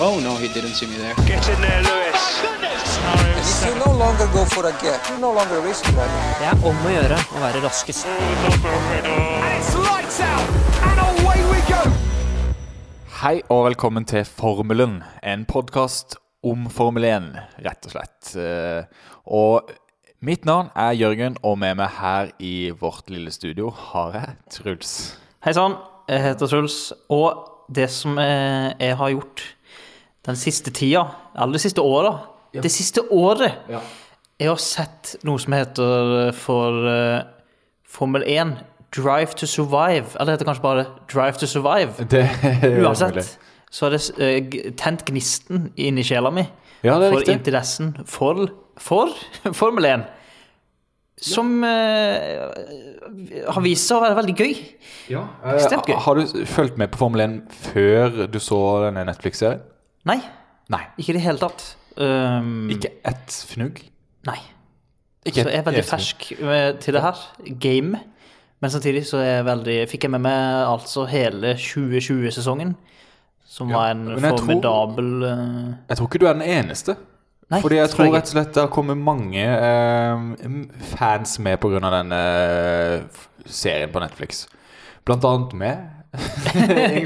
Oh no, he didn't see me there. Get in there, Lewis. If you no longer go for a gap, you no longer risk that. Det er om å gjøre å være raskest. Hei og velkommen til Formelen, en podkast om Formel 1, rett og slett. Eh, Og mitt navn er Jørgen, og med meg her i vårt lille studio har jeg Truls. Hei sann, jeg heter Truls. Og det som eh, jeg har gjort den siste tida, aller siste siste ja. Det siste året Jeg har sett noe som heter for uh, Formel 1 Drive to Survive. Eller det heter kanskje bare Drive to Survive. Det. Uansett så har det uh, tent gnisten inni sjela mi Ja, det for riktig. interessen for, for Formel 1. Som uh, har vist seg å være veldig gøy. Ekstremt gøy. Eh, Har du fulgt med på Formel 1 før du så denne Netflix-serien? Nei, Nei. ikke i det hele tatt. Um, Ikke ett fnugg? Nei. Ikke Så jeg er veldig fersk med, til det her game. Men samtidig så er jeg veldig, fikk jeg med meg altså hele 2020-sesongen. Som Ja, var en jeg tror- formidabel eh, Jeg tror ikke du er den eneste. Nei, Fordi jeg tror tror jeg rett og slett det har kommet mange eh, fans med pga. denne eh, serien på Netflix. Blant annet meg.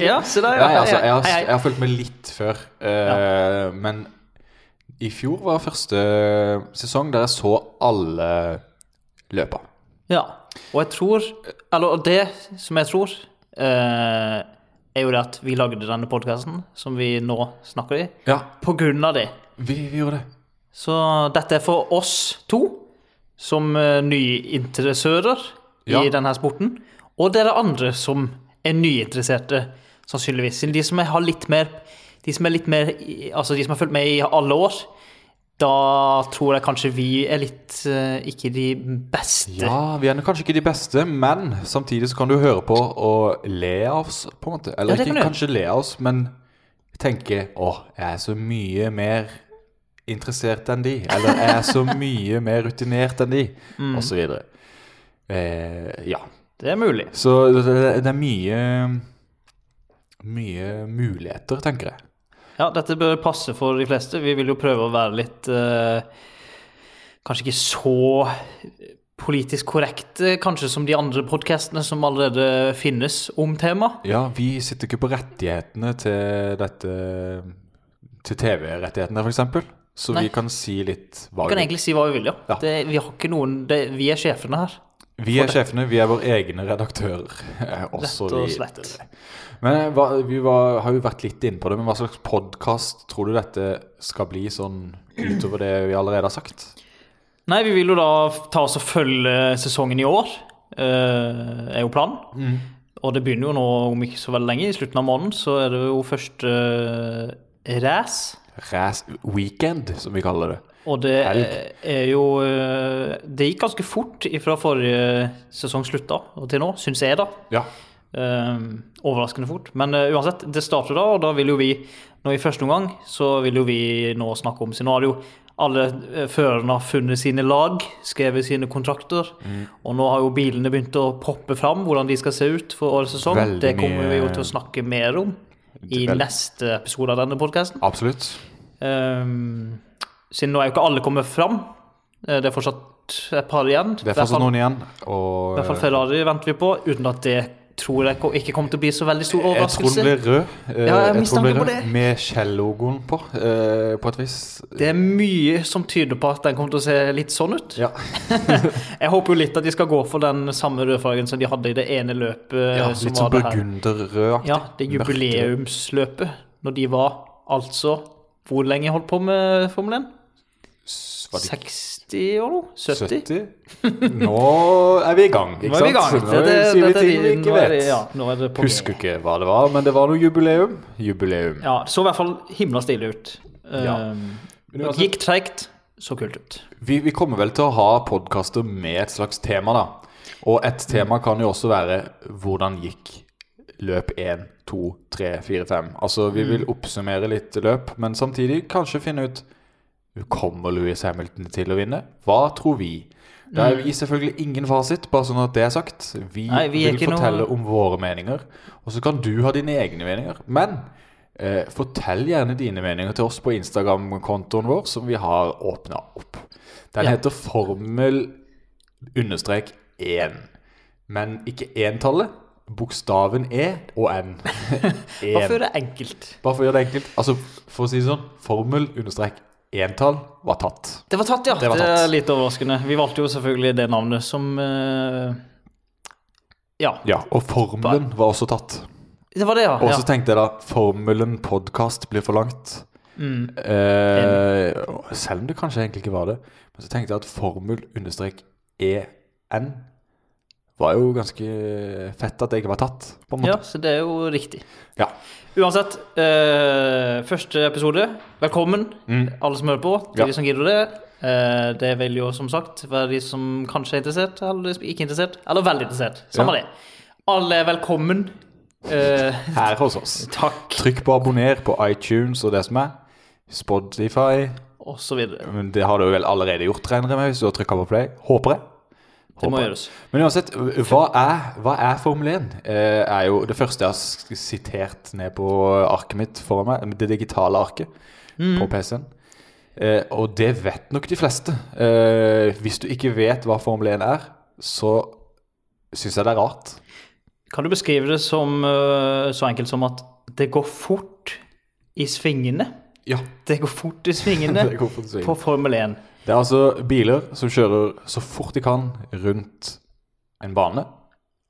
Ja, se der, ja. Nei, altså, jeg, har, jeg har fulgt med litt før. eh, Men i fjor var første sesong der jeg så alle løpa. Ja. Og jeg tror Eller og det som jeg tror, uh, er jo det at vi lagde denne podkasten som vi nå snakker i, Ja, på grunn av det. vi, vi gjorde det. Så dette er for oss to, som uh, nyinteressører Ja. i denne sporten. Og dere andre som er nyinteresserte, sannsynligvis. De som har litt mer De som litt mer Altså de som har fulgt med i alle år, da tror jeg kanskje vi er litt uh, ikke de beste. Ja, vi er kanskje ikke de beste, men samtidig så kan du høre på og le av oss, på en måte. Eller Ja, ikke kanskje le av oss, men tenke Å, jeg er så mye mer interessert enn de. Eller jeg er så mye mer rutinert enn de, Mm. videre. Eh, ja. Det er mulig. Så det, det er mye Mye muligheter, tenker jeg. Ja, dette bør passe for de fleste. Vi vil jo prøve å være litt eh, Kanskje ikke så politisk korrekte kanskje som de andre podkastene som allerede finnes om tema. Ja, vi sitter ikke på rettighetene til dette Til TV-rettighetene, f.eks. Så Nei. vi kan si litt hva Vi vil. Vi kan egentlig si hva vi vil, ja. Ja. Det, vi har ikke noen det, Vi er sjefene her. Vi er sjefene, vi er våre egne redaktører. eh, Rett og slett. Men hva, vi var, har jo vært litt inne på det, men hva slags podkast tror du dette skal bli sånn utover det vi allerede har sagt? Nei, vi vil jo da ta oss og følge sesongen i år, eh, er jo planen. Mm. Og det begynner jo nå om ikke så veldig lenge. I slutten av måneden så er det jo første uh, race. Race Weekend, som vi kaller det. Og det Helg. er jo eh, Det gikk ganske fort fra forrige sesong slutta og til nå, syns jeg, da. Ja. Eh, overraskende fort. Men uh, uansett, det starter da, og da vil jo vi nå i første omgang så vil jo vi nå snakke om nå har jo alle eh, førerne funnet sine lag, skrevet sine kontrakter. Mm. Og nå har jo bilene begynt å poppe fram, hvordan de skal se ut for årets sesong. Veldig det kommer vi jo til å snakke mer om i Vel- neste episode av denne podkasten. Absolutt. Um, siden nå er jo ikke alle kommet fram. Eh, Det er fortsatt et par igjen. Det er fortsatt noen igjen. Og I hvert fall Ferrari venter vi på, uten at det tror jeg ikke kommer til å bli så veldig stor jeg tror den blir rød. Eh, Ja, jeg jeg tror den blir rød. Med Shell-logoen på, eh, på et vis. Det er mye som tyder på at den kommer til å se litt sånn ut. Ja. Jeg håper jo litt at de skal gå for den samme rødfargen som de hadde i det ene løpet. ja som litt var sånn burgunderrødaktig. Ja, det jubileumsløpet. Når de var altså Hvor lenge holdt på med Formel 1? Var 60 år nå? 70? 70? Nå er vi i gang, ikke Nå er vi i gang. Nå det, det, sier vi ting vi ikke er det- Ja, nå er det på Husker ikke hva det var, men det var noe jubileum. Jubileum. Ja, det så i hvert fall himla stilig ut. Ja. Um, Men gikk treigt, så kult ut. Vi, vi kommer vel til å ha podkaster med et slags tema, da. Og et tema kan jo også være hvordan gikk løp 1, 2, 3, 4, 5. Altså, vi vil oppsummere litt løp, men samtidig kanskje finne ut Kommer Louis Hamilton til å vinne? Hva tror vi? Da er vi selvfølgelig ingen fasit, bare sånn at det er sagt. Vi, Nei, vi vil fortelle noe- om våre meninger, og så kan du ha dine egne meninger. Men Eh, fortell gjerne dine meninger til oss på Instagram-kontoen vår, som vi har åpna opp. Den Ja. heter formel understrek 1. Men ikke entallet. Bokstaven E og N. Bare for å gjøre det enkelt. Bare for å gjøre det enkelt. Altså, for å si det sånn, formel understrek entall var tatt. Det var tatt, ja. Det Det, var tatt. er litt overraskende. Vi valgte jo selvfølgelig det navnet som uh, Ja, Ja, og formelen var også tatt. det var det, ja. Og så ja. tenkte jeg da, formelen podcast blir for langt. Mm. Eh, selv om det kanskje egentlig ikke var det. Men så tenkte jeg at formel understrek EN var jo ganske fett at det ikke var tatt, på en ja, så det er jo riktig. Ja. Uansett, eh, første episode. Velkommen, Mm. alle som hører på. Til Ja. de som gidder det. Eh, det vil jo som sagt være de som kanskje er interessert, eller de som ikke er interessert. Eller veldig interessert. Samme det. Alle er velkommen. Eh, Her hos oss. takk, Trykk på abonner på iTunes og det som er. Spotify. og så videre. Men det har du vel allerede gjort, regner jeg med, hvis du har trykka på play. Håper jeg. Det må gjøres. Men uansett, hva er, hva er Formel 1? Eh, er jo det første jeg har sitert ned på arket mitt foran meg. Det digitale arket på PC-en. Eh, og det vet nok de fleste. Eh, hvis du ikke vet hva Formel 1 er, så syns jeg det er rart. Kan du beskrive det som eh, så enkelt som at det går fort i svingene? Ja, Det går fort i svingene det går for å si. på Formel 1. Det er altså biler som kjører så fort de kan rundt en bane.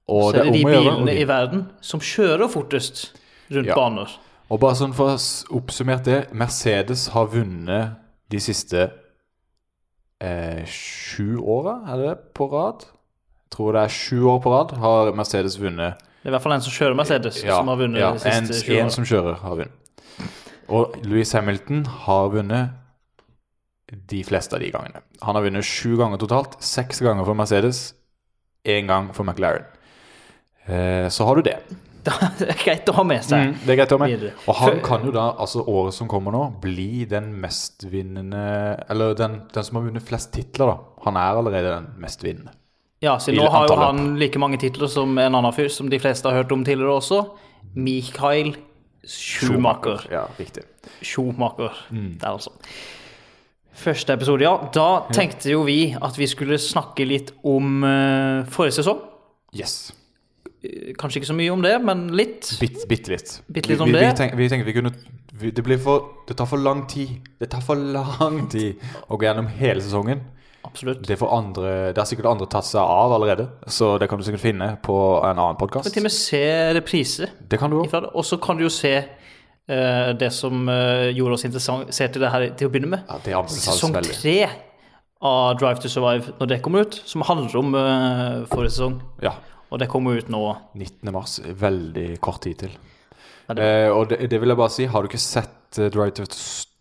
Og Så er det de bilene gjøre de... i verden som kjører fortest rundt Ja. baner. Og bare sånn for å oppsummere det, Mercedes har vunnet de siste eh, sju åra, er det det, på rad? Jeg tror det er sju år på rad har Mercedes vunnet. Det er i hvert fall en som kjører Mercedes, som har vunnet ja, de siste en, 20 en årene. som kjører har vunnet. Og Louis Hamilton har vunnet de fleste av de gangene. Han har vunnet sju ganger totalt. Seks ganger for Mercedes, én gang for McLaren. Eh, så har du det. Det er greit å ha med seg. Mm, det er greit å ha med. Og han kan jo da, altså året som kommer nå, bli den mestvinnende Eller den, den som har vunnet flest titler, da. Han er allerede den mestvinnende. Ja, så nå har jo han like mange titler som en annen fyr som de fleste har hørt om tidligere også. Mikael Schumacher. Ja, riktig. Schumacher. Mm. Der, altså. Første episode, ja. Da tenkte jo vi at vi skulle snakke litt om uh, forrige sesong. Yes. Eh, Kanskje ikke så mye om det, men litt. Bitt, bit, litt. Bitt litt om vi, det. Vi, tenk, vi tenkte vi kunne vi, det, blir for, det tar for lang tid. Det tar for lang tid å gå gjennom hele sesongen. Absolutt. Det, får andre, det har sikkert andre tatt seg av allerede, så det kan du sikkert finne på en annen podkast. til og med se reprise Det kan du òg. Og så kan du jo se det som eh, gjorde oss interessert i det her til å begynne med. Ja, det Sesong tre av Drive to Survive, når det kommer ut, som handler om eh, forrige sesong. Ja. Og det kommer ut nå. 19. mars. Veldig kort tid til. Ja, det- Eh, og det, det vil jeg bare si, har du ikke sett eh, Drive, to,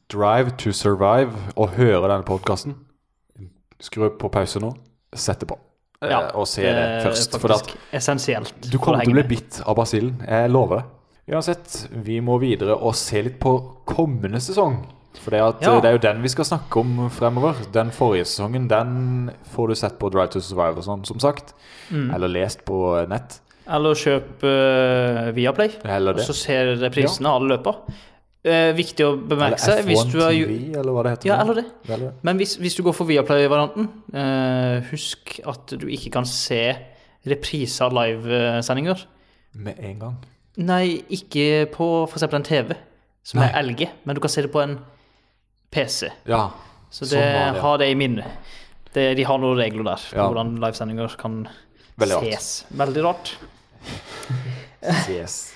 Drive to Survive og hører denne podkasten, skru på pause nå, sett det på. Eh, og se det, først. Essensielt. du kommer til å bli bitt av basillen. Jeg lover det. Uansett, vi må videre og se litt på kommende sesong. For det, at, Ja. det er jo den vi skal snakke om fremover. Den forrige sesongen den får du sett på Drive to Survive og sånn, som sagt. Mm. Eller lest på nett. Eller kjøp uh, Viaplay, Eller og så ser reprisene alle løper. Eh, viktig å bemerke seg hvis F1 du er, TV, eller hva det heter. Ja, eller det. Eller det. Men hvis, hvis du går for Viaplay-varianten, eh, husk at du ikke kan se repriser av livesendinger. Med en gang. Nei, ikke på f.eks. en TV, som Nei. er LG, men du kan se det på en PC. Ja. Så Sånn det, var det, ja. ha det i minnet. Det, de har noen regler der på Ja. hvordan livesendinger kan Veldig ses. Veldig rart. ses.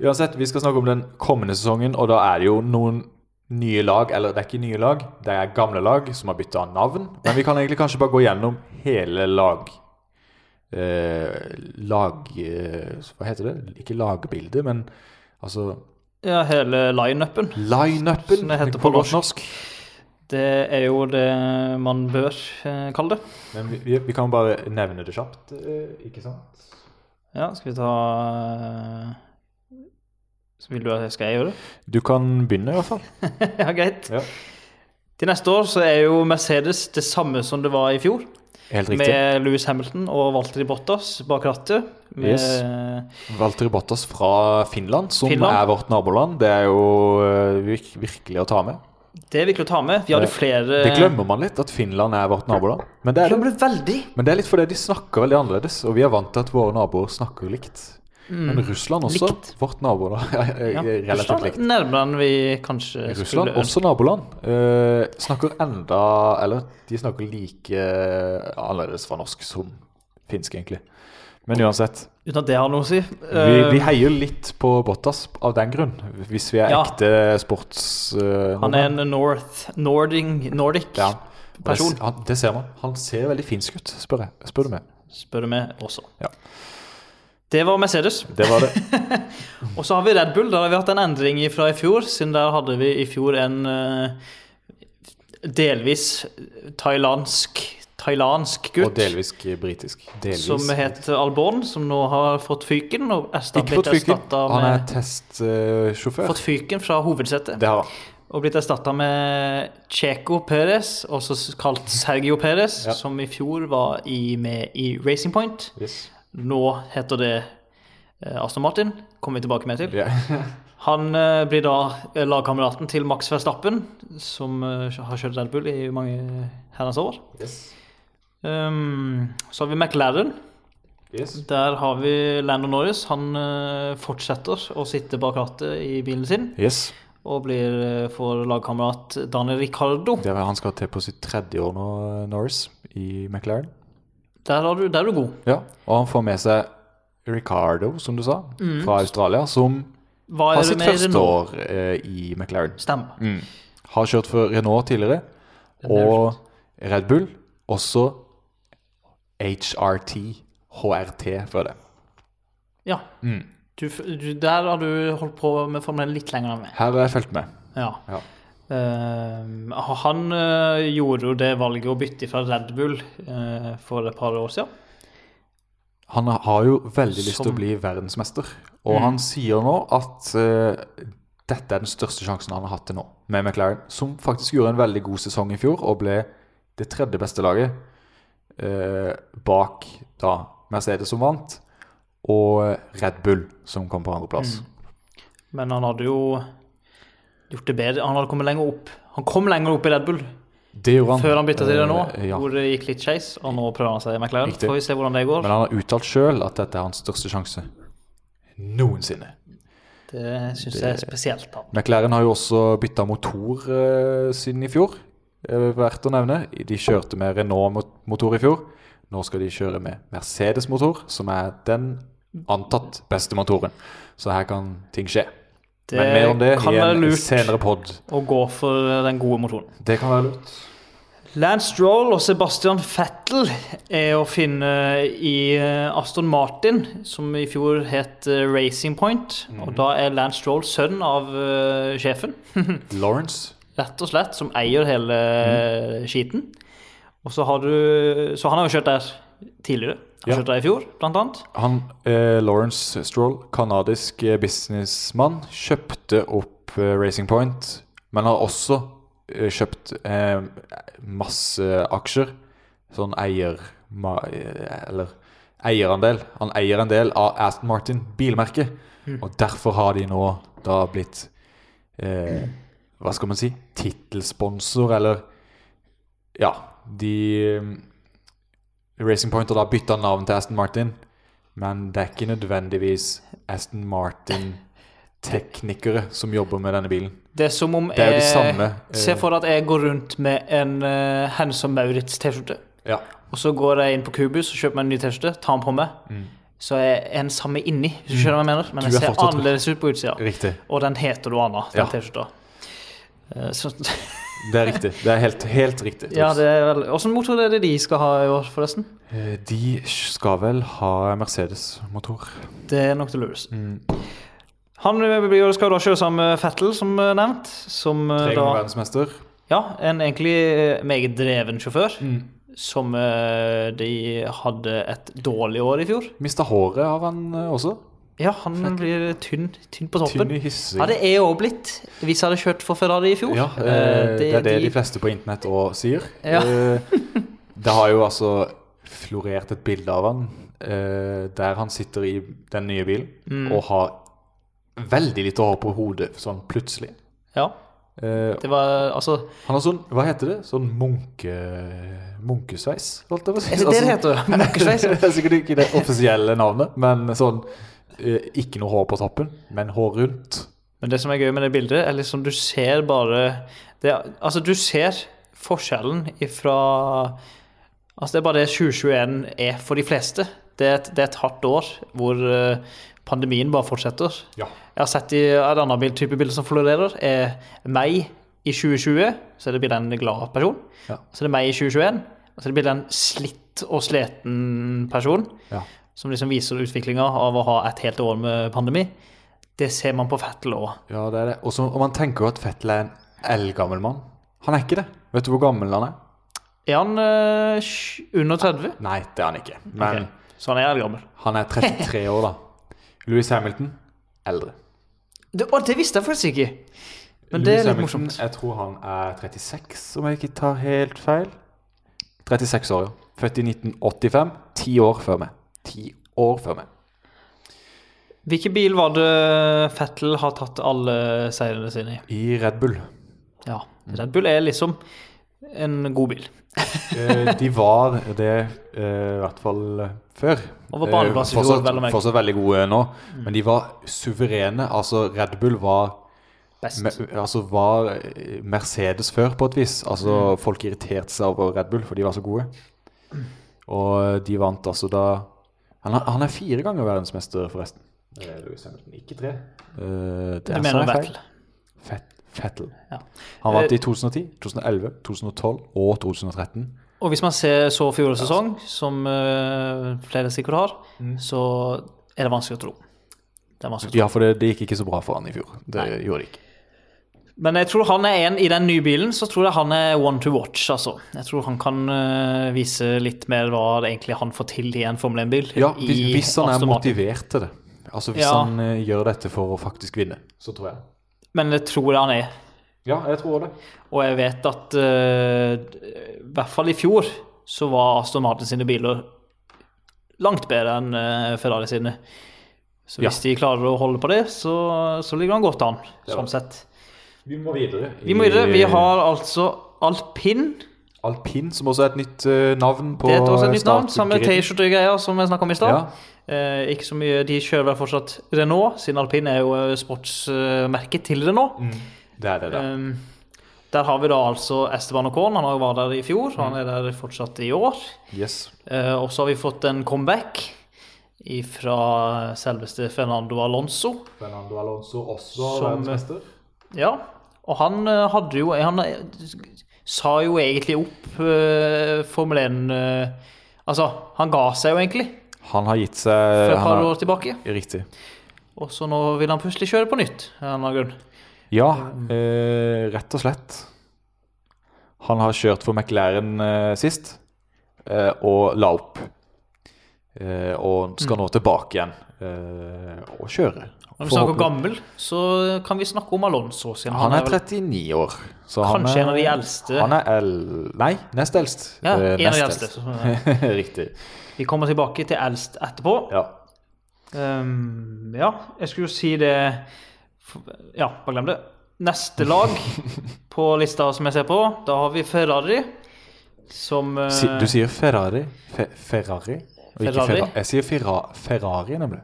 Uansett, vi skal snakke om den kommende sesongen, og da er det jo noen nye lag, eller det er ikke nye lag, det er gamle lag som har bytta navn. Men vi kan egentlig kanskje bare gå gjennom hele lag eh, Lag eh, Hva heter det? Ikke lagbilde, men altså Ja, hele line-upen. Line-upen Som det heter på på norsk. norsk. Det er jo det man bør eh, kalle det. Men vi, vi, kan bare nevne det kjapt, eh, ikke sant? Ja, skal vi ta eh, så Vil du at jeg skal gjøre det? Du kan begynne, i hvert fall. ja, greit. Ja. Til neste år så er jo Mercedes det samme som det var i fjor. Med Louis Hamilton og Walter Bottas bak rattet. Med Yes. Valtteri Bottas fra Finland, som Finland. er vårt naboland. Det er jo eh, virk, virkelig å ta med. Det er viktig å ta med. Vi hadde flere Det glemmer man litt, at Finland er vårt naboland. Men det er, veldig. Men det er litt fordi de snakker veldig annerledes, og vi er vant til at våre naboer snakker likt. Men Russland også, Mm. Likt. vårt naboland, Ja. er relativt likt. er nærmere vi kanskje Russland, skulle også naboland, uh, snakker enda Eller de snakker like eh, annerledes fra norsk som finsk, egentlig. Men uansett. Uten at det har noe å si. Vi, Eh, vi heier litt på Bottas av den grunn, hvis vi er Ja. ekte sports... Uh, han er en North Nordic, Nordic ja. person. Det, han, det ser man. Han ser veldig finsk ut, spør, jeg, spør du meg. spør du meg også. Ja. Det var Mercedes. Det var det. Og så har vi Red Bull. Der har vi hatt en endring fra i fjor. Siden der hadde vi i fjor en eh, delvis thailandsk, thailandsk Og delvis britisk. Delvis. Som het Albon, som nå har fått fyken. Og erstatt, Ikke fått fyken. Han er testsjåfør. fått fyken fra hovedsetet. det har han. Og blitt erstatta med Checo Perez, også kalt Sergio Perez, Ja. som i fjor var i, med i Racing Point. Yes. Nå heter det eh, Aston Martin. Kommer vi tilbake med til. Yeah. Han eh, blir da eh, lagkameraten til Max Verstappen, som har kjørt Red Bull i mange herrens år. Yes. Um, så har vi McLaren. Yes. Der har vi Landon Norris. Han fortsetter å sitte bak rattet i bilen sin yes. og blir for lagkamerat Daniel Ricardo. Det er, han skal til på sitt tredje år nå, Norris, i McLaren. Der, er, du, der er du god. Ja, og han får med seg Ricardo, som du sa, fra Australia, som har sitt første år eh, i McLaren. Stemmer. Mm. Har kjørt for Renault tidligere, og Red Bull, også HRT, HRT før det. Ja. Mm. Du, du, der har du holdt på med formelen litt lenger enn meg. Her har jeg fulgt med. Ja. Ja. Eh, han uh, gjorde jo det valget å bytte fra Red Bull uh, for et par år siden. Han har jo veldig lyst til å bli verdensmester, og Mm. han sier nå at eh, dette er den største sjansen han har hatt til nå, med McLaren, som faktisk gjorde en veldig god sesong i fjor, og ble det tredje beste laget eh, bak da Mercedes som vant, og Red Bull som kom på andreplass. Men han hadde jo gjort det bedre. Han hadde kommet lenger opp. Han kom lenger opp i Red Bull Det gjorde han. før han bytta til det nå, uh, ja. hvor det gikk litt skeis. Og nå prøver han seg i McLaren. Får vi se hvordan det går. Men han har uttalt sjøl at dette er hans største sjanse noensinne. Det syns jeg er spesielt. da. McLaren har jo også bytta motor uh, siden i fjor. eh, verdt å nevne. De kjørte med Renault-motor i fjor. Nå skal de kjøre med Mercedes-motor, som er den antatt beste motoren. Så her kan ting skje. Det Men mer om det kan i være en lurt senere pod. å gå for den gode motoren. Det kan være lurt. Lance Stroll og Sebastian Vettel er å finne i eh, Aston Martin, som i fjor het eh, Racing Point. Mhm. Og da er Lance Stroll sønn av eh, sjefen, Lawrence. rett og slett, som eier hele Mhm. eh, skiten. Og så har du Så han har jo kjørt der tidligere. Han Ja. kjørte i fjor, blant annet. Han, eh, Lawrence Stroll, kanadisk eh, businessmann, kjøpte opp eh, Racing Point, men har også eh, kjøpt eh, masse aksjer. Sånn eier... Ma, eh, eller eierandel. Han eier en del av Aston Martin bilmerket, og derfor har de nå da blitt eh, Hva skal man si? Tittelsponsor, eller Ja, de Racing Point og da bytta navn til Aston Martin, men det er ikke nødvendigvis Aston Martin-teknikere som jobber med denne bilen. Det er som om er jeg samme, eh. Se for deg at jeg går rundt med en uh, Hennes og Maurits-T-skjorte. Ja. Og så går jeg inn på Kubus og kjøper meg en ny T-skjorte, tar den på meg. Så er en samme inni, hvis du skjønner hva jeg mener. Men Mm. Jeg er ser fortsatt- annerledes ut på utsida. Riktig. Og den heter noe annet, den Ja. T-skjorta. Uh, Så, Det er riktig. Det er helt, helt riktig. ja, det er vel Åssen motor er det de skal ha i år, forresten? Eh, De skal vel ha Mercedes-motor. Det er nok til Lewis. Mm. Han skal da kjøre sammen med Fettel, som eh, nevnt. Som eh, Tre ganger verdensmester. Ja, en egentlig meget dreven sjåfør. Mm. Som de hadde et dårlig år i fjor. Mista håret av han også. Ja, han blir tynn, tynn på toppen. Tynn i hissing. Ja, det er jo blitt hvis jeg hadde kjørt for Ferrari i fjor. Ja, Eh, det, det er det de- de fleste på internett òg sier. Ja. Eh, Det har jo altså florert et bilde av han eh, der han sitter i den nye bilen Mm. og har veldig lite hår på hodet sånn plutselig. Ja. Eh, Det var altså han har sånn, hva heter det? Sånn munke, munkesveis, holdt jeg på å si. Det det det heter? Munkesveis? det er sikkert ikke det offisielle navnet, men sånn eh, Ikke noe hår på toppen, men hår rundt. Men det som er gøy med det bildet, er liksom du ser bare det, Altså, du ser forskjellen ifra Altså, det er bare det 2021 er for de fleste. Det er et, det er et hardt år hvor eh, pandemien bare fortsetter. Ja. Jeg har sett i et annet type bilde som florerer, er meg i 2020, så er det bildet av en glad person. Ja. Så er det meg i 2021, og så er det bildet av en slitt og sliten person Ja. Som liksom viser utviklinga av å ha et helt år med pandemi. Det ser man på Fettel òg. Ja, det er det. Og og man tenker jo at Fettel er en eldgammel mann. Han er ikke det. Vet du hvor gammel han er? Er han eh, under 30? Nei, det er han ikke. Men okay. Så han er eldgammel. han er 33 år, da. Louis Hamilton eldre. Det, å, det visste jeg faktisk ikke. Men det er litt Hamilton, morsomt. Jeg tror han er 36, om jeg ikke tar helt feil. 36 år, ja. Født i 1985. Ti år før meg. Ti år før meg. Hvilken bil var det Fettel har tatt alle seirene sine i? I Red Bull. Ja, Red Bull er liksom en god bil. Eh, de var det eh, i hvert fall før. Og var i fjor, fortsatt, vel å fortsatt veldig gode nå. Men de var suverene. Altså, Red Bull var. Me, altså var eh, Mercedes før, på et vis. Altså Folk irriterte seg over Red Bull, for de var så gode. Og de vant altså da Han, er- han er fire ganger verdensmester, forresten. Louis Hamilton, ikke tre. Uh, det Du er mener feil. Vettel? Fettel. Ja. Han vant Eh, i 2010, 2011, 2012 og 2013. Og hvis man ser så fjorårets sesong, som uh, flere sikkert har, så er det vanskelig å tro. Det er vanskelig å tro. Ja, for det, det gikk ikke så bra for han i fjor. Det gjorde det ikke. Men jeg tror han er en i den nye bilen, så tror jeg han er one to watch, altså. Jeg tror han kan uh, vise litt mer hva det egentlig han får til i en Formel 1-bil. Ja, hvis, hvis han er motivert til det. Altså Hvis Ja. han uh, gjør dette for å faktisk vinne, så tror jeg. Men det tror jeg han er. Ja, jeg tror det. Og jeg vet at uh, i hvert fall i fjor så var Aston Martin sine biler langt bedre enn Ferrari sine. Så hvis de klarer å holde på det, så, så ligger han godt an, sånn sett. Vi må videre. Vi må videre. Vi har altså alpin. Alpin, som også er et nytt uh, navn på Det er også et nytt navn. Samme. T-skjorte-greier som vi snakka om i stad. Ja. Eh, ikke så mye, De kjører vel fortsatt Renault, siden alpin er jo eh, sportsmerket til Renault. Det er det, da. Um, der har vi da altså Esteban Ocon. Han vært der i fjor, og han er der fortsatt i år. Yes. Eh, og så har vi fått en comeback fra selveste Fernando Alonso. Fernando Alonso også Som- verdensmester. Ja, og han eh, hadde jo Han eh, sa jo egentlig opp uh, Formel 1 uh, Altså, han ga seg jo egentlig Han har gitt for seg et han par år tilbake. Riktig. Og så nå vil han plutselig kjøre på nytt. av en grunn. Ja, eh, rett og slett. Han har kjørt for McLaren eh, sist, eh, og la opp. Og skal Mm. nå tilbake igjen eh, og kjøre. Når vi snakker gammel, så kan vi snakke om Alonso. Siden Han er 39 år. Så han kanskje er, en av de eldste. Han er el... Nei, nest eldst. Ja, Eh, en av de nest eldste. så- Riktig. Vi kommer tilbake til eldst etterpå. Ja. Um, ja, jeg skulle jo si det Ja, bare glem det. Neste lag på lista som jeg ser på, da har vi Ferrari. Som uh... Du sier Ferrari? Fe, Ferrari? Ferrari? Ferra- Jeg sier Ferra, Ferrari, nemlig.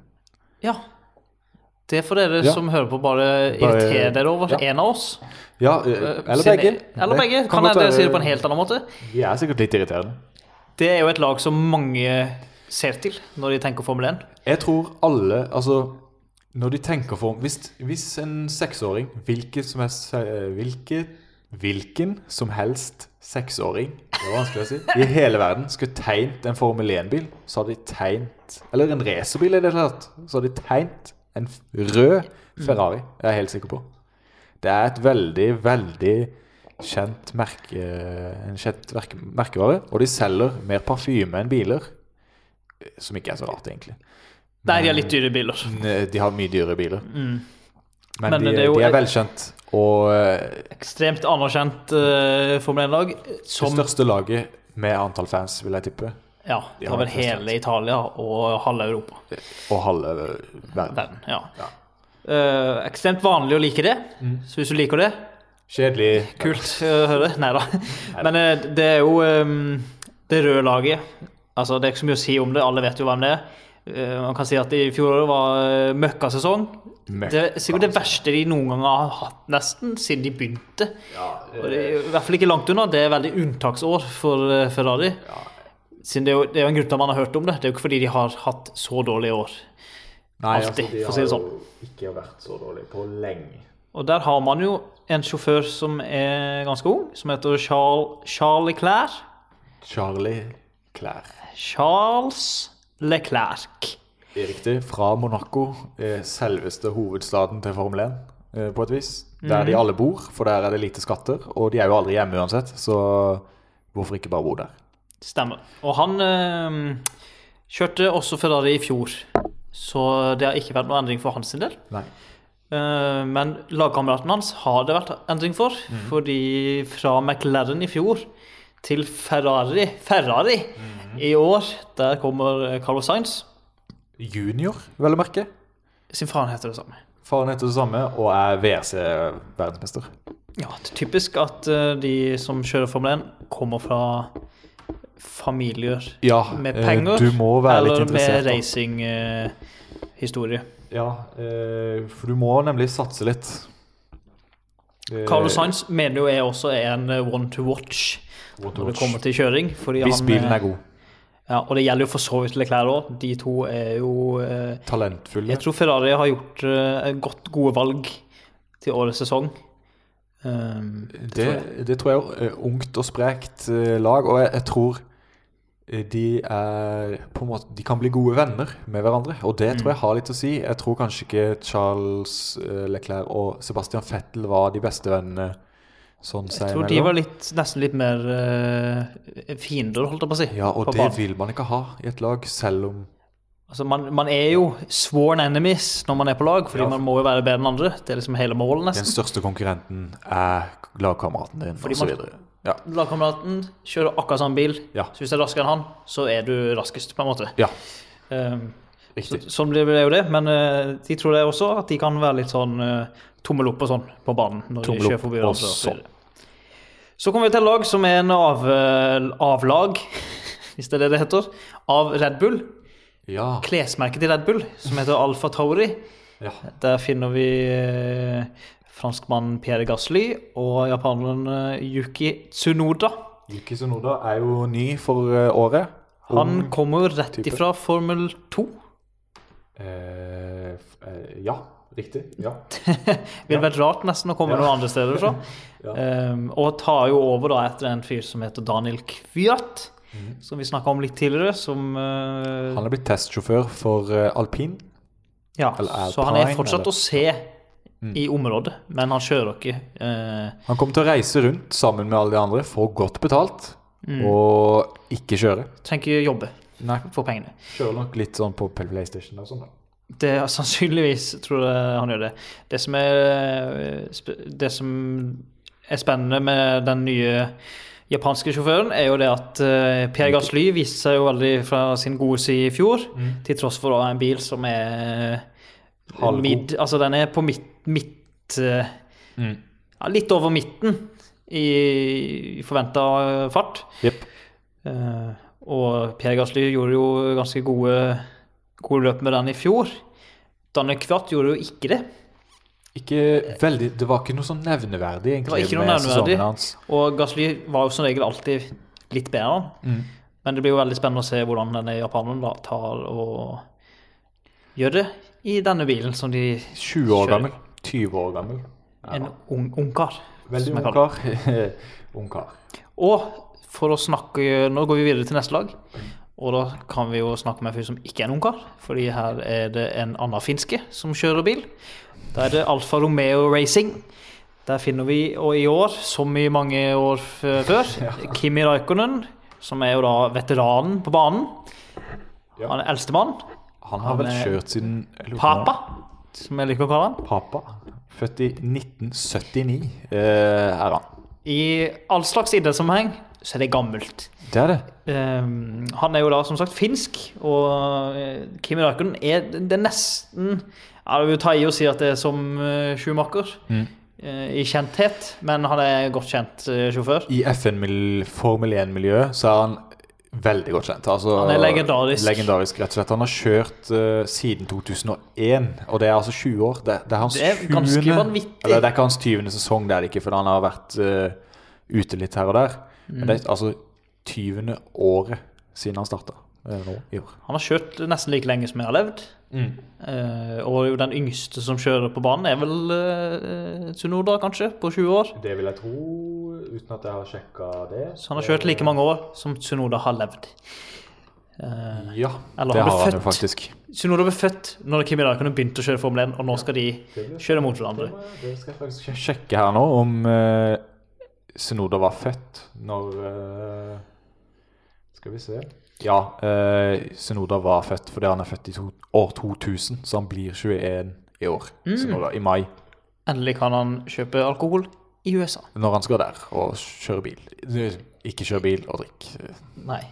Ja. Det er for dere Ja. som hører på, bare irritere dere over ja. en av oss. Ja, eh, Eh, eller begge. Eller begge. kan Kan jeg dere si det på en helt annen måte? Vi er sikkert litt irriterende. Det er jo et lag som mange ser til når de tenker Formel 1. Jeg tror alle Altså, når de tenker Formel Hvis, hvis en seksåring, hvilket som helst Hvilket hvilke, Hvilken som helst seksåring Det var vanskelig å si i hele verden skulle tegnet en Formel 1-bil, så hadde de tegnet Eller en racerbil i det hele tatt. Så hadde de tegnet en rød Ferrari. Jeg er helt sikker på. Det er et veldig, veldig kjent merke En kjent merke, merkevare. Og de selger mer parfyme enn biler. Som ikke er så rart, egentlig. Nei, de har litt dyre biler. De har mye dyre biler. Men, Mm. Men de, er jo de er velkjent. Og eh, Ekstremt anerkjent uh, Formel 1-lag. det største laget Med antall fans, vil jeg tippe. Ja, det var vel hele Italia og halve Europa. Og halve verden. verden ja. Eh, ekstremt vanlig å like det, så hvis du liker det, Kjedelig. kult å høre. Nei da. Men uh, det er jo um, det røde laget. Altså, det er ikke så mye å si om det, alle vet jo hvem det er. Uh, man kan si at i fjoråret var uh, møkkasesong. Det er sikkert det verste de noen gang har hatt, nesten, siden de begynte. Og det er i hvert fall ikke langt unna. Det er veldig unntaksår for Ferrari. Ferrari. Siden det er, jo, det er jo en grunn til at man har hørt om det. Det er jo ikke fordi de har hatt så dårlige år. Nei, altså de å si det har sånn. jo ikke vært så dårlige på lenge. Og der har man jo en sjåfør som er ganske ung, som heter Charles, Charlie Leclerc. Charlie Clair. Charles Leclerc. Det er riktig. Fra Monaco, eh, selveste hovedstaden til Formel 1, eh, på et vis. Der Mhm. de alle bor, for der er det lite skatter. Og de er jo aldri hjemme uansett, så hvorfor ikke bare bo der? Stemmer. Og han øh, kjørte også Ferrari i fjor, så det har ikke vært noe endring for hans del. Nei. Uh, men lagkameraten hans har det vært endring for, fordi fra McLaren i fjor til Ferrari Ferrari i år, der kommer Carlos Sainz. Junior, vel å merke. Sin faren heter det samme. Faren heter det samme og er WRC-verdensmester. Ja, det er typisk at eh, de som kjører Formel 1, kommer fra familier Ja, med eh, penger du må være litt eller med interessert. da. racinghistorie. Ja, eh, for du må nemlig satse litt. Carlos Sainz mener jo jeg også er en one to watch one to når det kommer til kjøring. Fordi Hvis han, bilen er god. Ja, og det gjelder jo for så vidt Leclerc òg. De to er jo eh, Talentfulle. Jeg tror Ferrari har gjort eh, godt gode valg til årets sesong. Um, Det, det tror jeg er eh, ungt og sprekt eh, lag, og jeg, jeg tror eh, de er på en måte De kan bli gode venner med hverandre, og det Mm. tror jeg har litt å si. Jeg tror kanskje ikke Charles eh, Leclerc og Sebastian Vettel var de beste vennene sånn jeg tror de var litt, nesten litt mer uh, fiender, holdt jeg på å si. Ja, og det banen. vil man ikke ha i et lag, selv om Altså, man, man er jo sworn enemies når man er på lag, fordi Ja. man må jo være bedre enn andre. Det er liksom hele målet, nesten. den største konkurrenten er lagkameraten din, osv. så. Ja. Lagkameraten kjører akkurat samme bil, Ja. så hvis du er raskere enn han, så er du raskest, på en måte. ja, Um, så, riktig. sånn blir det jo det, men uh, de tror det også at de kan være litt sånn uh, tommel opp og sånn på banen. når Tommel de kjører forbi og sånn. Så kommer vi til et lag som er en av, eh, avlag, hvis det er det det heter, av Red Bull. Ja. Klesmerket til Red Bull, som heter Alfa Tauri. ja. Der finner vi eh, franskmannen Pierre Gasly og japaneren eh, Yuki Tsunoda. Yuki Tsunoda er jo ny for eh, året. Han kommer rett type. ifra Formel 2. Eh, eh, ja, riktig. Ja. Ville vært rart nesten å komme Ja. noen andre steder fra. Ja. Um, og tar jo over da etter en fyr som heter Daniel Kvyat, mm. som vi snakka om litt tidligere. Som uh, Han er blitt testsjåfør for uh, alpin. Ja, alpine, så han er fortsatt eller- å se i området, men han kjører ikke. Uh, Han kommer til å reise rundt sammen med alle de andre, få godt betalt, Mm. og ikke kjøre. trenger ikke jobbe Nei, for pengene. kjører nok litt sånn på PlayStation og sånn. da. Det er sannsynligvis tror jeg han gjør det. Det som er, eh, det som er spennende med den nye japanske sjåføren, er jo det at uh, Pierre Gasly viste seg jo veldig fra sin gode side i fjor, til tross for å ha en bil som er Halvgod. mid, altså den er på midt, midt eh, ja, litt over midten i forventa fart. Yep. Uh, og Pierre Gasly gjorde jo ganske gode, gode løp med den i fjor. Danne Kvart gjorde jo ikke det. Ikke veldig Det var ikke noe sånn nevneverdig, egentlig, Det var ikke noe med nevneverdig. sesongen hans. Og Gasly var jo som regel alltid litt bedre. Mm. Men det blir jo veldig spennende å se hvordan denne japaneren da tar og gjør det i denne bilen som de 20 år Kjører. gammel. 20 år gammel. En ung ungkar. Veldig ung kaller det. kar. ung kar. Og for å snakke Nå går vi videre til neste lag. Og da kan vi jo snakke med en fyr som ikke er en ungkar, fordi her er det en annen finske som kjører bil. Da er det Alfa Romeo Racing. Der finner vi, og i år, som i mange år før, Kimi Raikkonen, som er jo da veteranen på banen. Ja. Han er eldstemann. Han har vel kjørt siden Papa, som jeg liker å kalle han. Papa. Født i 1979 eh, er han. I all slags idrettssammenheng så er det gammelt. Det er det. Um, han er jo da som sagt finsk, og uh, Kimi Raikkonen er det er nesten Jeg vil ta i og si at det er som uh, Schumacher Mm. uh, i kjenthet, men han er godt kjent uh, sjåfør. I FN-Formel 1-miljøet så er han veldig godt kjent. Altså, Han er legendarisk. Legendarisk, rett og slett. Han har kjørt uh, siden 2001, og det er altså 20 år. Det, det er hans Det er 20. Eller det er ikke hans 20. sesong, det er det ikke, for han har vært uh, ute litt her og der. Men Mm. det er altså 20. året siden han starta år. Han har kjørt nesten like lenge som jeg har levd. Uh, og jo den yngste som kjører på banen, er vel uh, Tsunoda, kanskje, på 20 år. Det vil jeg tro, uten at jeg har sjekka det. Så han har kjørt like mange år som Tsunoda har levd. Uh, Ja, Eller det har har han jo faktisk. Tsunoda ble født når Kimi Raikkonen begynte å kjøre Formel 1, og nå skal de kjøre mot hverandre. Det skal jeg faktisk sjekke her nå, om uh, Sunoda var født når uh, Skal vi se Ja, uh, Sunoda var født fordi han er født i to, år 2000, så han blir 21 i år. Tsunoda, I mai, Endelig kan han kjøpe alkohol i USA. når han skal der og kjøre bil. Ikke kjøre bil og drikke. Nei.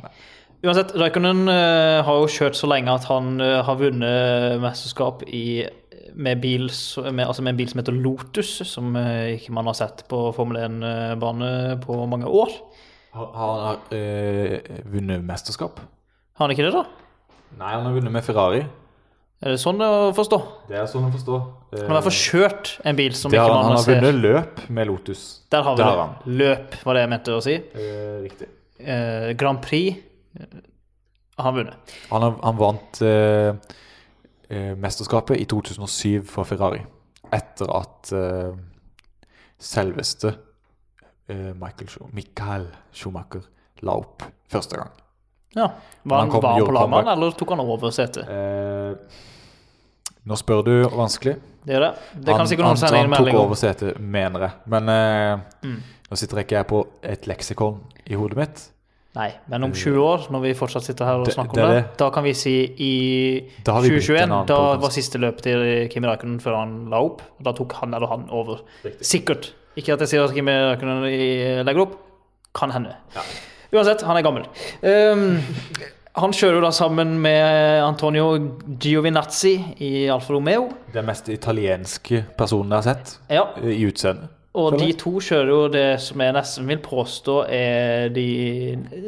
Uansett, Raikkonen uh, har jo kjørt så lenge at han uh, har vunnet mesterskap i, med, bil, med, altså med en bil som heter Lotus, som eh, ikke man har sett på Formel 1-bane på mange år. Har han øh, vunnet mesterskap? Har han ikke det, da? Nei, han har vunnet med Ferrari. Er det sånn å forstå? Det er sånn å forstå. Eh, Han har i kjørt en bil som ikke man har, sett. han har vunnet løp med Lotus. Der har vi Der det. han. Løp, var det jeg mente å si. Eh, riktig. Eh, Grand Prix eh, har han vunnet. Han, har, han vant eh, eh, mesterskapet i 2007 for Ferrari. Etter at eh, selveste eh, Michael, Schu- Michael Schumacher la opp første gang. Ja. Var Han han, kom- var han på han, comeback. eller tok han over setet? Eh, nå spør du vanskelig. Det er det. Det kan han, sikkert noen sende inn han tok melding om. over setet, mener jeg. Men eh, Mm. nå sitter ikke jeg på et leksikon i hodet mitt. Nei, men om 20 år, når vi fortsatt sitter her og Det- snakker det om er det, det. da kan vi si i Da har vi blitt en 2021, da var siste løpet til Kimi Raikkonen før han la opp. Da tok han eller han over. Riktig. Sikkert. Ikke at jeg sier at Kimi Raikkonen legger opp. Kan hende. Uansett, han er gammel. Um, han kjører jo da sammen med Antonio Giovinazzi i Alfa Romeo. Den mest italienske personen jeg har sett Ja, eh, i utseende. Og de to kjører jo det som jeg nesten vil påstå er de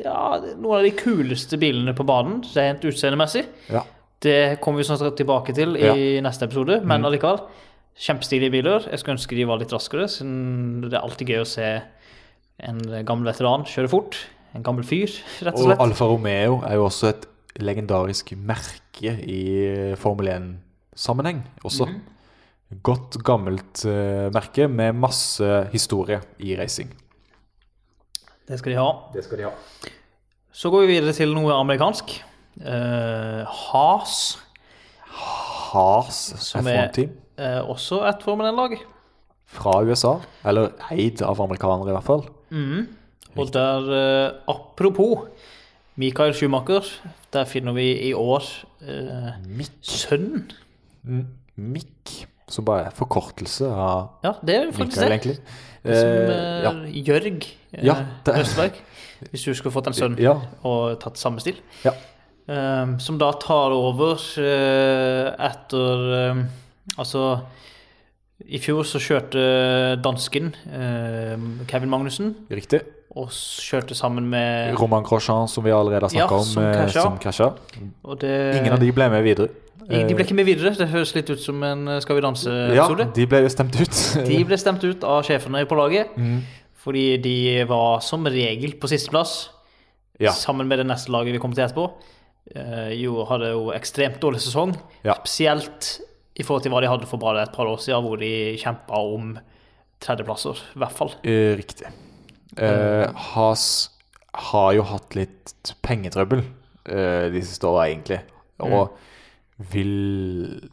Ja, noen av de kuleste bilene på banen, rent utseendemessig. Ja. Det kommer vi snart tilbake til i neste episode, men Mm. allikevel. Kjempestilige biler. Jeg skulle ønske de var litt raskere, siden det er alltid gøy å se en gammel veteran kjøre fort. En gammel fyr, rett og Og slett. Alfa Romeo er jo også et legendarisk merke i Formel 1-sammenheng også. Mhm. Godt, gammelt uh, merke med masse historie i racing. Det skal de ha. Det skal de ha. Så går vi videre til noe amerikansk. Uh, Has, Haas Som er- F1-team eh, også et Formel 1-lag. fra USA. Eller eid av amerikanere, i hvert fall. Og der, uh, apropos Michael Schumacher, der finner vi i år uh, Mick. sønnen. Mm, Mick, som bare er forkortelse av Ja, det er faktisk Mikael, det. egentlig. Som uh, ja. Jørg eh, Ja, det- Østberg. Hvis du skulle fått en sønn Ja. og tatt samme stil. Ja. Um, som da tar over uh, etter um, Altså I fjor så kjørte dansken uh, Kevin Magnussen Riktig. og kjørte sammen med Roman Grosjean, som vi allerede har Ja, om, som krasja. det, Ingen av de ble med videre. De ble ikke med videre. Det høres litt ut som en eh, Skal vi danse-episode. Ja, de ble jo stemt ut. de ble stemt ut av sjefene på laget Mm. fordi de var som regel på sisteplass. Ja. Sammen med det neste laget vi kommer til etterpå. Eh, jo, hadde jo ekstremt dårlig sesong. Ja. Spesielt i forhold til hva de hadde for bare et par år siden, hvor de kjempa om tredjeplasser, i hvert fall. Eh, riktig. Eh, Has har jo hatt litt pengetrøbbel eh, de siste åra, egentlig. Og vil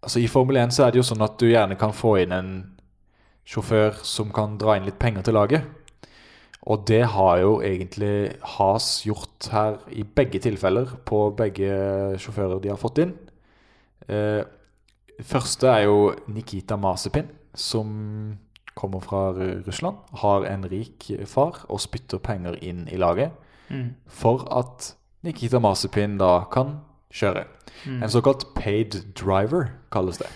Altså, i Formel 1 så er det jo sånn at du gjerne kan få inn en sjåfør som kan dra inn litt penger til laget. Og det har jo egentlig Has gjort her i begge tilfeller, på begge sjåfører de har fått inn. Eh, første er jo Nikita Masepin, som kommer fra Russland, har en rik far og spytter penger inn i laget for at Nikita Masepin da kan kjøre. En såkalt paid driver, kalles det.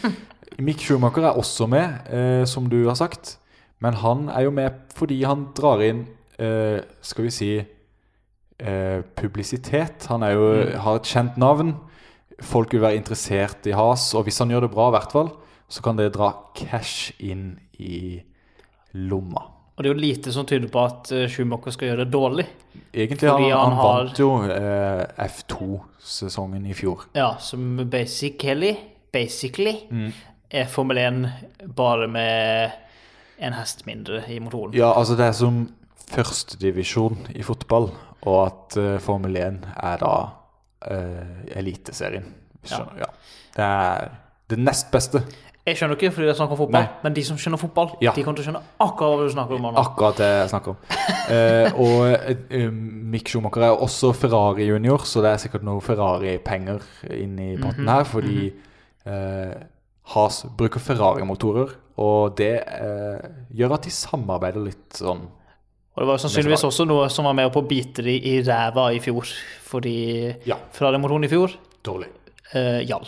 Mick Schumacher er også med, eh, som du har sagt. Men han er jo med fordi han drar inn, eh, skal vi si, eh, publisitet. Han jo, har et kjent navn. Folk vil være interessert i Has, og hvis han gjør det bra, i hvert fall, så kan det dra cash inn i lomma. Og det er jo lite som tyder på at eh, Schumacher skal gjøre det dårlig. Egentlig han, han, han har- vant jo eh, F2-sesongen i fjor. Ja, som basically, basically Mm. er Formel 1 bare med en hest mindre i motoren. Ja, altså det er som førstedivisjon i fotball, og at eh, Formel 1 er da eh, Eliteserien. Ja. Ja. Det er det nest beste. Jeg skjønner ikke fordi det er snakk om fotball, Nei. men de som skjønner fotball, Ja. de kommer til å skjønne akkurat hva du snakker om. Anna. Akkurat det jeg snakker om. Eh, og eh, Mick Schumacher er også Ferrari junior, så det er sikkert noe Ferrari-penger inn i potten her, fordi eh, Has bruker Ferrari-motorer, og det gjør at de samarbeider litt sånn Og det var sannsynligvis også noe som var med på å bite de i ræva i fjor, fordi Ja. Ferrari-motoren i fjor dårlig. eh, gjall.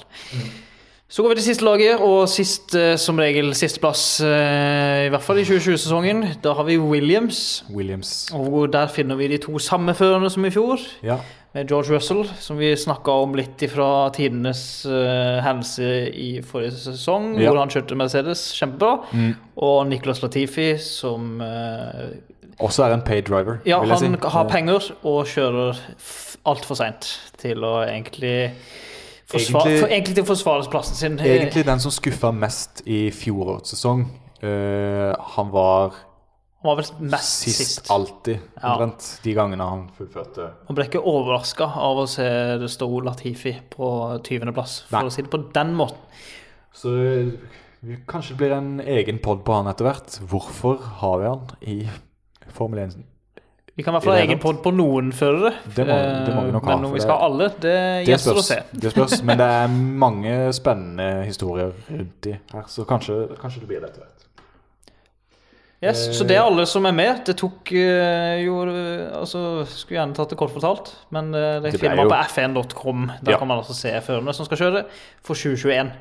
Så går vi til siste laget, og sist, eh, som regel sisteplass, eh, i hvert fall i 2020-sesongen. Da har vi Williams, Williams. og der finner vi de to samme førerne som i fjor. Ja. med George Russell, som vi snakka om litt fra tidenes uh, hendelse i forrige sesong, Ja. hvor han kjørte Mercedes kjempebra. Og Nicholas Latifi, som eh, Også er en paid driver, Ja, vil jeg han har Eh, penger og kjører altfor seint til å egentlig forsvare, Egentlig- for, egentlig til forsvarsplassen sin. Egentlig den som skuffa mest i fjorårets sesong. Uh, han var Han var vel mest sist, sist. alltid, Ja. de gangene han fullførte. Man ble ikke overraska av å se det stå Latifi på 20.-plass, for Nei. å si det på den måten. Så eh, kanskje det blir en egen pod på han etter hvert. Hvorfor har vi han i Formel 1? Vi kan i hvert fall ha egen pod på noen førere. Det må- det må vi nok Eh, ha, Men om vi skal ha alle, det Det gjenstår å se. det spørs, men det er mange spennende historier rundt de her, så kanskje, kanskje det blir det etter hvert. Yes, så det er alle som er med. Det tok eh, jo eh, Altså, skulle gjerne tatt det kort fortalt, men det, Det finner man på f1.com. Der Ja. kan man altså se førerne som skal kjøre for 2021.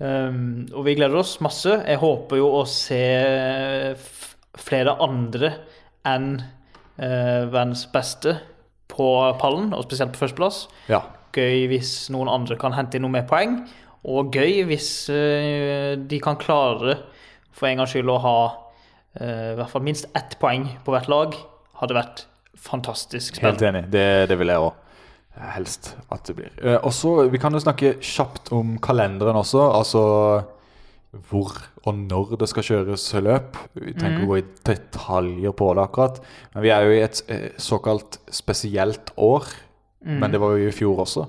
Um, og vi gleder oss masse. Jeg håper jo å se flere andre enn verdens beste på pallen, og spesielt på førsteplass. Ja. Gøy hvis noen andre kan hente inn noe mer poeng. Og gøy hvis eh, de kan klare, for en gangs skyld, å ha eh, i hvert fall minst ett poeng på hvert lag. Hadde vært fantastisk Helt enig. Det, det vil jeg òg helst at det blir. Eh, og så, Vi kan jo snakke kjapt om kalenderen også. Altså hvor og når det skal kjøres løp. Vi tenker mm. å gå i detaljer på det akkurat. Men vi er jo i et eh, såkalt spesielt år. Men det var jo i fjor også.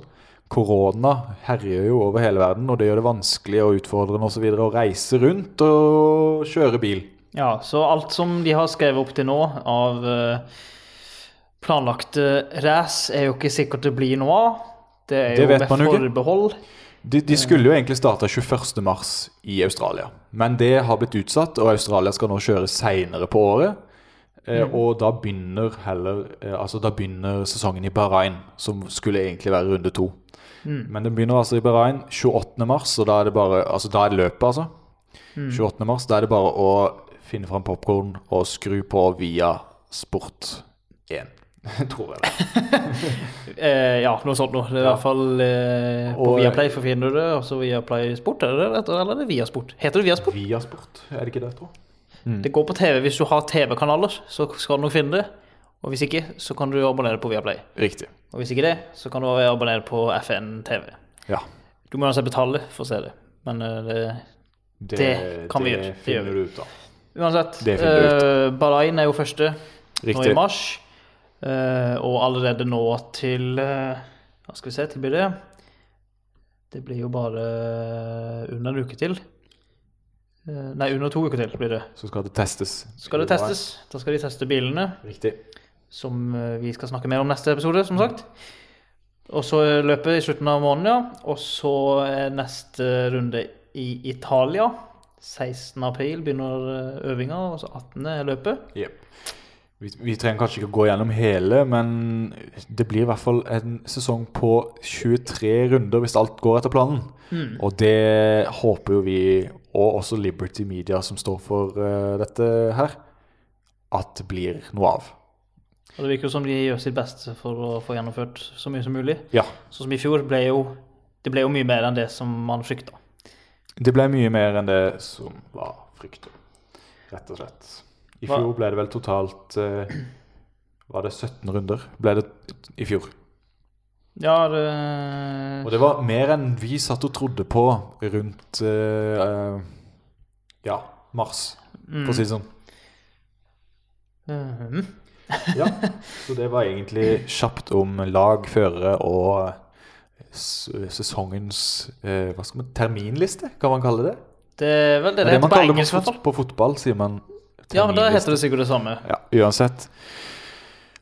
Korona herjer jo over hele verden, og det gjør det vanskelig og utfordrende og så videre å reise rundt og kjøre bil. Ja, så alt som de har skrevet opp til nå av eh, planlagte race, er jo ikke sikkert det blir noe av. Det er jo vet med jo ikke. De, de skulle jo egentlig starte 21. mars i Australia, men det har blitt utsatt, og Australia skal nå kjøre seinere på året. Mm. Og da begynner heller eh, Altså da begynner sesongen i Bahrain, som skulle egentlig være runde to. Men den begynner altså i Bahrain 28. mars, og da er det bare Altså da er det løpet, altså. Mm. 28.3. da er det bare å finne fram popkorn og skru på via Sport 1. Tror jeg det. Eh, ja, noe sånt noe. Det er i Ja. hvert fall eh, på Og- Viaplay for finner du det, og så Viaplay Sport, er det det? Eller er det Viasport? Heter det Viasport? Via Sport, er det ikke det, jeg tror? Det går på TV hvis du har TV-kanaler, så skal du nok finne det. Og hvis ikke, så kan du abonnere på Viaplay. Riktig. Og hvis ikke det, så kan du abonnere på FN TV. Ja. Du må uansett betale for å se det. Men eh, det, Det kan vi gjøre. Det finner du ut av. uansett. Det finner du eh, Bahrain er jo første nå i mars. Eh, og allerede nå til eh, Hva skal vi se, tilbyr det? Det blir jo bare under en uke til. Eh, nei, under to uker til blir det. Så skal det testes. Skal det testes. Da skal de teste bilene, Riktig. som eh, vi skal snakke mer om neste episode, som sagt. Og så løpet i slutten av måneden, ja. Og så er neste runde i Italia. 16. april begynner eh, øvinga, og så 18. er løpet. Jep. Vi, vi trenger kanskje ikke å gå gjennom hele, men det blir i hvert fall en sesong på 23 runder hvis alt går etter planen. Og det håper jo vi, og også Liberty Media som står for uh, dette her, at det blir noe av. Og det virker jo som de gjør sitt beste for å få gjennomført så mye som mulig. Ja, Sånn som i fjor ble jo Det ble jo mye mer enn det som man frykta. det ble mye mer enn det som var fryktet, rett og slett. I fjor ble det vel totalt eh, Var det 17 runder? Ble det i fjor? Ja, det Og det var mer enn vi satt og trodde på rundt eh, eh, Ja, mars, for å si det sånn. Mm. Ja, Så det var egentlig kjapt om lag, førere og sesongens eh, Hva skal man terminliste, kan man kalle det? Det er vel det Det det det man på kaller engelsk, i på, fot på fotball, sier man Ja, da terminliste. heter det sikkert det samme. Ja, uansett.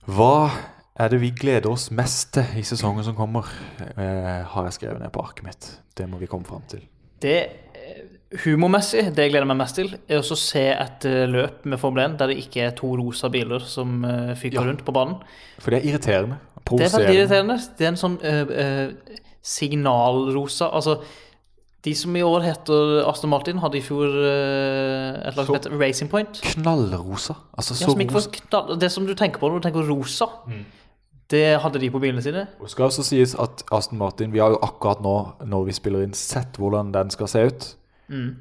Hva er det vi gleder oss mest til i sesongen som kommer? Eh, har jeg skrevet ned på arket mitt. Det må vi komme fram til. Det eh, humormessig, det jeg gleder meg mest til, er å se et eh, løp med Formel 1 der det ikke er to rosa biler som eh, fyker Ja. rundt på banen. For det er irriterende. Det er veldig irriterende. Det er en sånn eh, eh, signalrosa Altså, de som i år heter Aston Martin, hadde i fjor eh, et lag som Så- heter Racing Point. Knallrosa. Altså Ja, som rosa. knall, det som du tenker på når du tenker rosa, Mm. det hadde de på bilene sine. Det skal også sies at Aston Martin Vi har jo akkurat nå, når vi spiller inn, sett hvordan den skal se ut.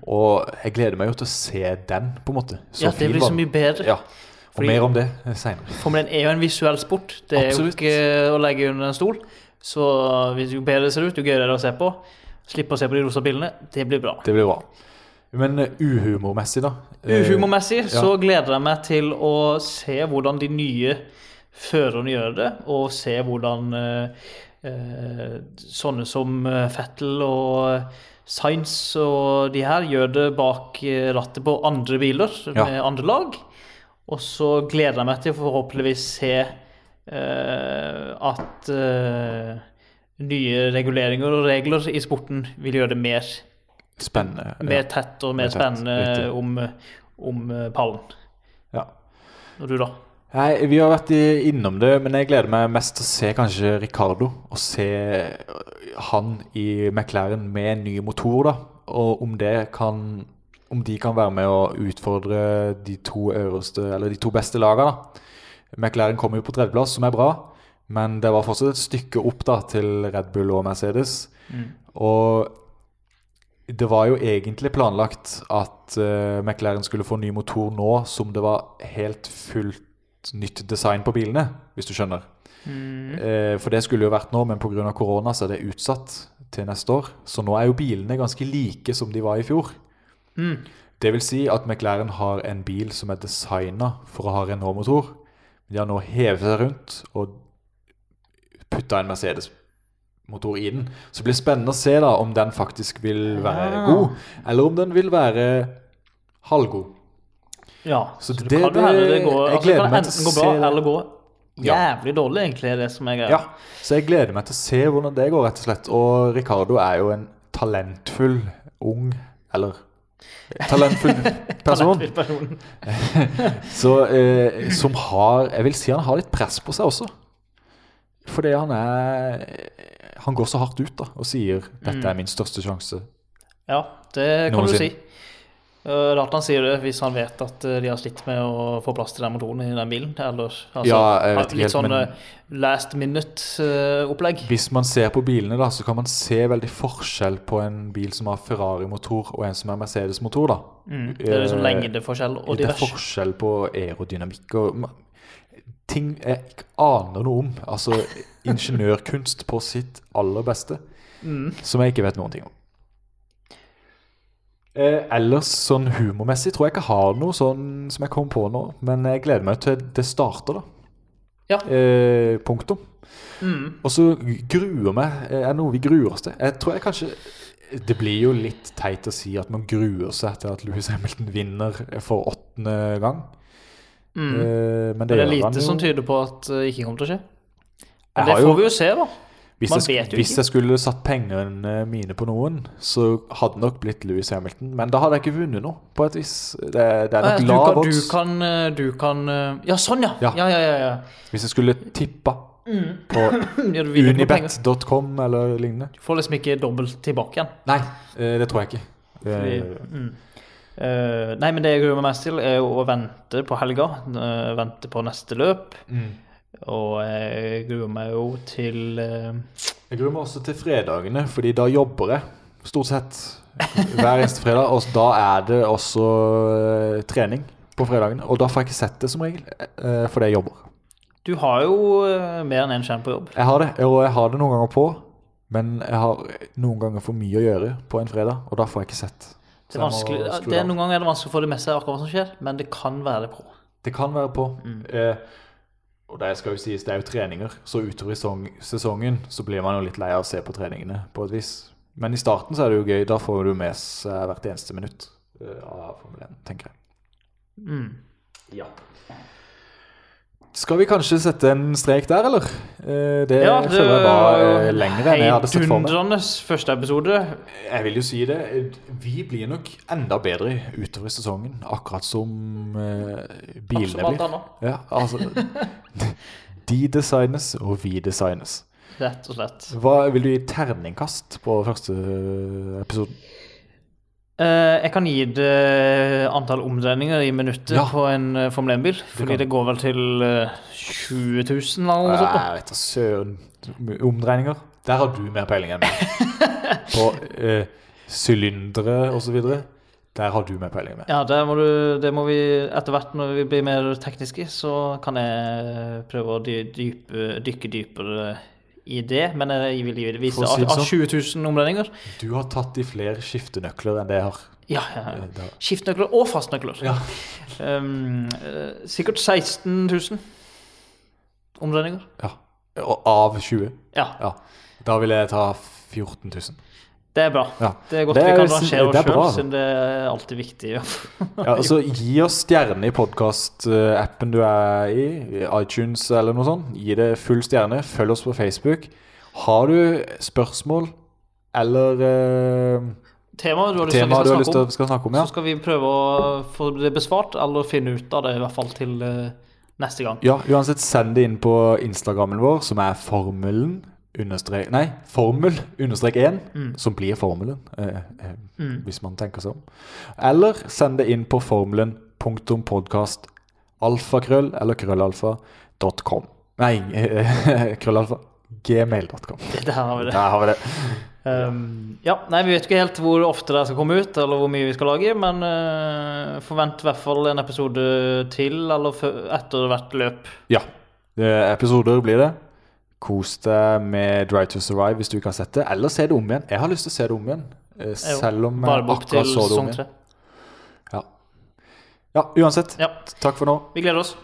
Og jeg gleder meg jo til å se den, på en måte. Så Mm. Ja, det blir så mye bedre. Ja. Og Fordi- mer om det seinere. Formel 1 er jo en visuell sport. Det er Absolutt. jo ikke å legge under en stol. Så jo bedre det ser ut, jo gøyere er det å se på. Slippe å se på de rosa bildene. Det blir bra. Det blir bra. Men eh, uhumormessig, da? Eh, Uhumormessig ja. så gleder jeg meg til å se hvordan de nye førerne gjør det, og se hvordan eh, eh, sånne som Fettel og Sainz og de her gjør det bak rattet på andre biler Ja. med andre lag. Og så gleder jeg meg til å forhåpentligvis se eh, at eh, nye reguleringer og regler i sporten vil gjøre det mer Spennende. mer tett og mer, Mer spennende om, om eh, pallen. Ja. Og du, da? Nei, Vi har vært innom det, men jeg gleder meg mest til å se kanskje Ricardo. Og se han i McLaren med en ny motor, da. Og om det kan Om de kan være med å utfordre de to øverste, eller de to beste lagene. da. McLaren kommer jo på tredjeplass, som er bra. Men det var fortsatt et stykke opp da til Red Bull og Mercedes. Og det var jo egentlig planlagt at uh, McLaren skulle få ny motor nå som det var helt fullt nytt design på bilene, hvis du skjønner. Eh, for det skulle jo vært nå, men pga. korona så er det utsatt til neste år. Så nå er jo bilene ganske like som de var i fjor. Det vil si at McLaren har en bil som er designa for å ha Renault-motor. De har nå hevet seg rundt og putta en Mercedes-motor i den. Så det blir spennende å se da om den faktisk vil være god, eller om den vil være halvgod. Ja, Så så, det, det- jo hende det går jeg altså, det gleder meg til å bra se det. eller gå Ja. jævlig dårlig, egentlig, det som er greia. Ja, så jeg gleder meg til å se hvordan det går, rett og slett. Og Ricardo er jo en talentfull ung, eller talentfull person. Talentfull person. Så, eh, som har Jeg vil si han har litt press på seg også. Fordi han er Han går så hardt ut da og sier 'dette er min største sjanse'. Ja, det kan Noensin. du si. Uh, Rart han sier det hvis han vet at uh, de har slitt med å få plass til den motoren i den bilen. Eller altså, Ja, litt helt, sånn men- uh, last minute-opplegg. Hvis man ser på bilene, da så kan man se veldig forskjell på en bil som har Ferrari-motor, og en som har Mercedes-motor. da Mm, det er liksom Eh, lengdeforskjell og Det er forskjell på aerodynamikk og ting jeg ikke aner noe om. Altså ingeniørkunst på sitt aller beste, Mm. som jeg ikke vet noen ting om. Eh, ellers sånn humormessig tror jeg ikke har noe sånn som jeg kom på nå, men jeg gleder meg til det starter, da. Ja. Eh, punktum. Mm. Og så gruer meg er er noe vi gruer oss til. Jeg tror jeg kanskje Det blir jo litt teit å si at man gruer seg til at Louis Hamilton vinner for åttende gang. Mm. Eh, men Men det, det er lite som tyder på at det ikke kommer til å skje. Men det får jo- vi jo se, da. Hvis, Man jeg, vet jo hvis ikke. jeg skulle satt pengene mine på noen, så hadde det nok blitt Louis Hamilton. Men da hadde jeg ikke vunnet noe, på et vis. Det, det er Eh, nok Du lav odds. du kan, eh, du kan eh, Ja, sånn, ja! Ja. Ja, ja, ja. ja. Hvis jeg skulle tippa videre på unibet.com eller lignende. Du får liksom ikke dobbelt tilbake igjen. Nei, eh, det tror jeg ikke. Fordi, Eh, mm. Eh, nei, men det jeg gruer meg mest til, er å vente på helga. Uh, vente på neste løp. mm. Og jeg gruer meg jo til uh... Jeg gruer meg også til fredagene, fordi da jobber jeg stort sett hver eneste fredag. Og da er det også trening på fredagen. Og da får jeg ikke sett det som regel, fordi jeg jobber. Du har jo mer enn én skjerm på jobb. Jeg har det, og jeg har det noen ganger på. Men jeg har noen ganger for mye å gjøre på en fredag, og da får jeg ikke sett. Det er vanskelig, det er, noen ganger er det vanskelig å få det med seg akkurat hva som skjer, men det kan være det på. Det kan være på. Mm. Eh, og det skal jo sies, det er jo treninger. Så utover i sesongen så blir man jo litt lei av å se på treningene på et vis. Men i starten så er det jo gøy. Da får du med seg hvert eneste minutt eh, av Formel 1, tenker jeg. Mm. Skal vi kanskje sette en strek der, eller? Eh, det, Ja, det føler jeg var lengre lenger enn jeg hadde sett for meg. Heidundrende første episode. Jeg vil jo si det. Vi blir nok enda bedre utover i sesongen. Akkurat som eh, bilene blir. Ja, altså De designes, og vi designes. Rett og slett. Hva Vil du gi terningkast på første episoden? Eh, jeg kan gi det antall omdreininger i minuttet Ja. på en uh, Formel 1-bil. Fordi det går vel til eh, 20 000 eller noe sånt. Jeg vet da søren. Omdreininger. Der har du mer peiling enn meg. På uh, sylindere osv. Der har du mer peiling enn meg. Ja, det må, du, det må vi etter hvert når vi blir mer tekniske, så kan jeg prøve å dy, dype, dykke dypere i det. Men jeg vil vise si av, sånn. 20 000 omdreininger Du har tatt i flere skiftenøkler enn det jeg har. Ja, ja, Eh, Skiftnøkler og fastnøkler. Ja. Um, eh, sikkert 16 000 omdreininger. ja. Og av 20. Ja, Ja. Da vil jeg ta 14 000. det er bra. Ja. Det er godt Det vi er- kan rangere oss det sjøl, siden det er alltid viktig. Ja. Ja, altså Gi oss stjerne i podkast-appen du er i, iTunes eller noe sånt. Gi det full stjerne. Følg oss på Facebook. Har du spørsmål eller eh, Temaet du har lyst tema du har lyst til om, skal snakke om, ja. så skal vi prøve å få det besvart, eller finne ut av det i hvert fall til eh, neste gang. ja, uansett, send det inn på Instagrammen vår, som er formelen understrek Nei, formel understrek 1, Mm. som blir formelen, eh, eh, hvis man tenker seg om. Eller send det inn på formelen punktum podkast alfakrøll eller krøllalfa.com. Nei, eh, krøllalfa gmail.com. Der har vi det. Der har vi det. Um, ja, nei, Vi vet ikke helt hvor ofte det skal komme ut, eller hvor mye vi skal lage, men uh, forvent i hvert fall en episode til eller etter hvert løp. Ja. Episoder blir det. Kos deg med Dry to Survive hvis du ikke har sett det. Eller se det om igjen. Jeg har lyst til å se det om igjen. eh, Selv om jeg akkurat så det om igjen. Ja. ja, uansett. Ja, Takk for nå. vi gleder oss.